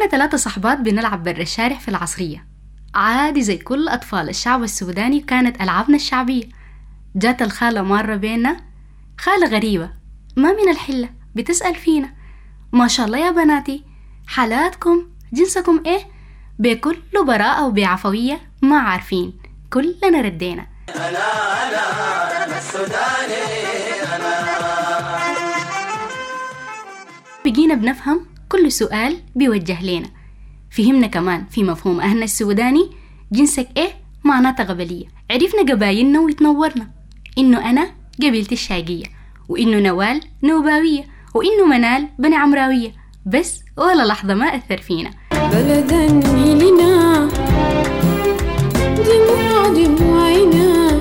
كنا ثلاثة صحبات بنلعب برا الشارع في العصرية. عادي زي كل أطفال الشعب السوداني كانت ألعابنا الشعبية. جات الخالة مرة بينا. خالة غريبة. ما من الحلة؟ بتسأل فينا. ما شاء الله يا بناتي. حالاتكم جنسكم إيه؟ بكل براءة وبعفوية ما عارفين. كلنا ردينا. أنا أنا السوداني أنا. بقينا بنفهم كل سؤال بيوجه لنا فهمنا كمان في مفهوم أهلنا السوداني جنسك إيه؟ معناتها قبلية عرفنا قبايلنا ويتنورنا. إنه أنا قبيلتي الشاقية وإنه نوال نوباوية وإنه منال بني عمراوية. بس ولا لحظة ما أثر فينا. بلدا لنا دموع دموعنا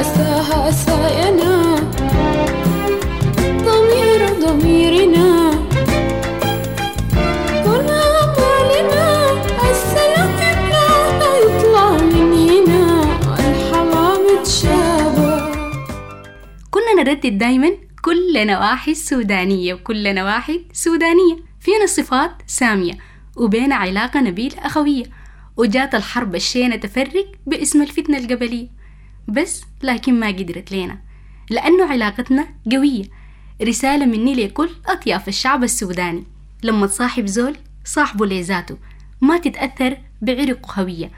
أساها أساينا. نردد دايما كل نواحي السودانية وكل نواحي سودانية فينا صفات سامية وبين علاقة نبيل أخوية. وجات الحرب الشينة تفرق باسم الفتنة القبلية. بس لكن ما قدرت لنا لأنه علاقتنا قوية. رسالة مني لكل أطياف الشعب السوداني. لما تصاحب زول صاحبه لذاته ما تتأثر بعرق هوية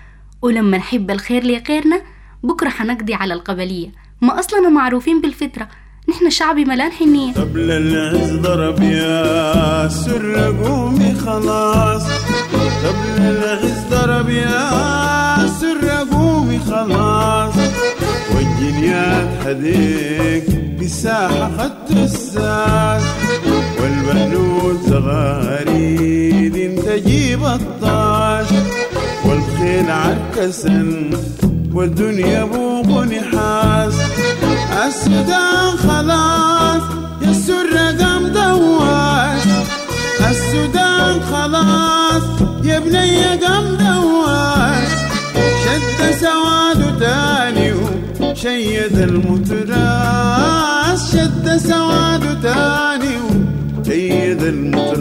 ولما نحب الخير لغيرنا بكرة حنقضي على القبلية. ما أصلنا معروفين بالفطرة. نحن شعبي ملان حنية قبل العز ضرب يا سر قومي خلاص. قبل العز ضرب يا سر قومي خلاص. والجنيات هديك بساحة خدت الساس. والبنود زغاريد انت جيب الطاش والخيل عكسن والدنيا بوق نحاس. السودان يا بني قام دواش شد سواد تاني وشيد المتراس. شد سواد تاني وشيد المتراس.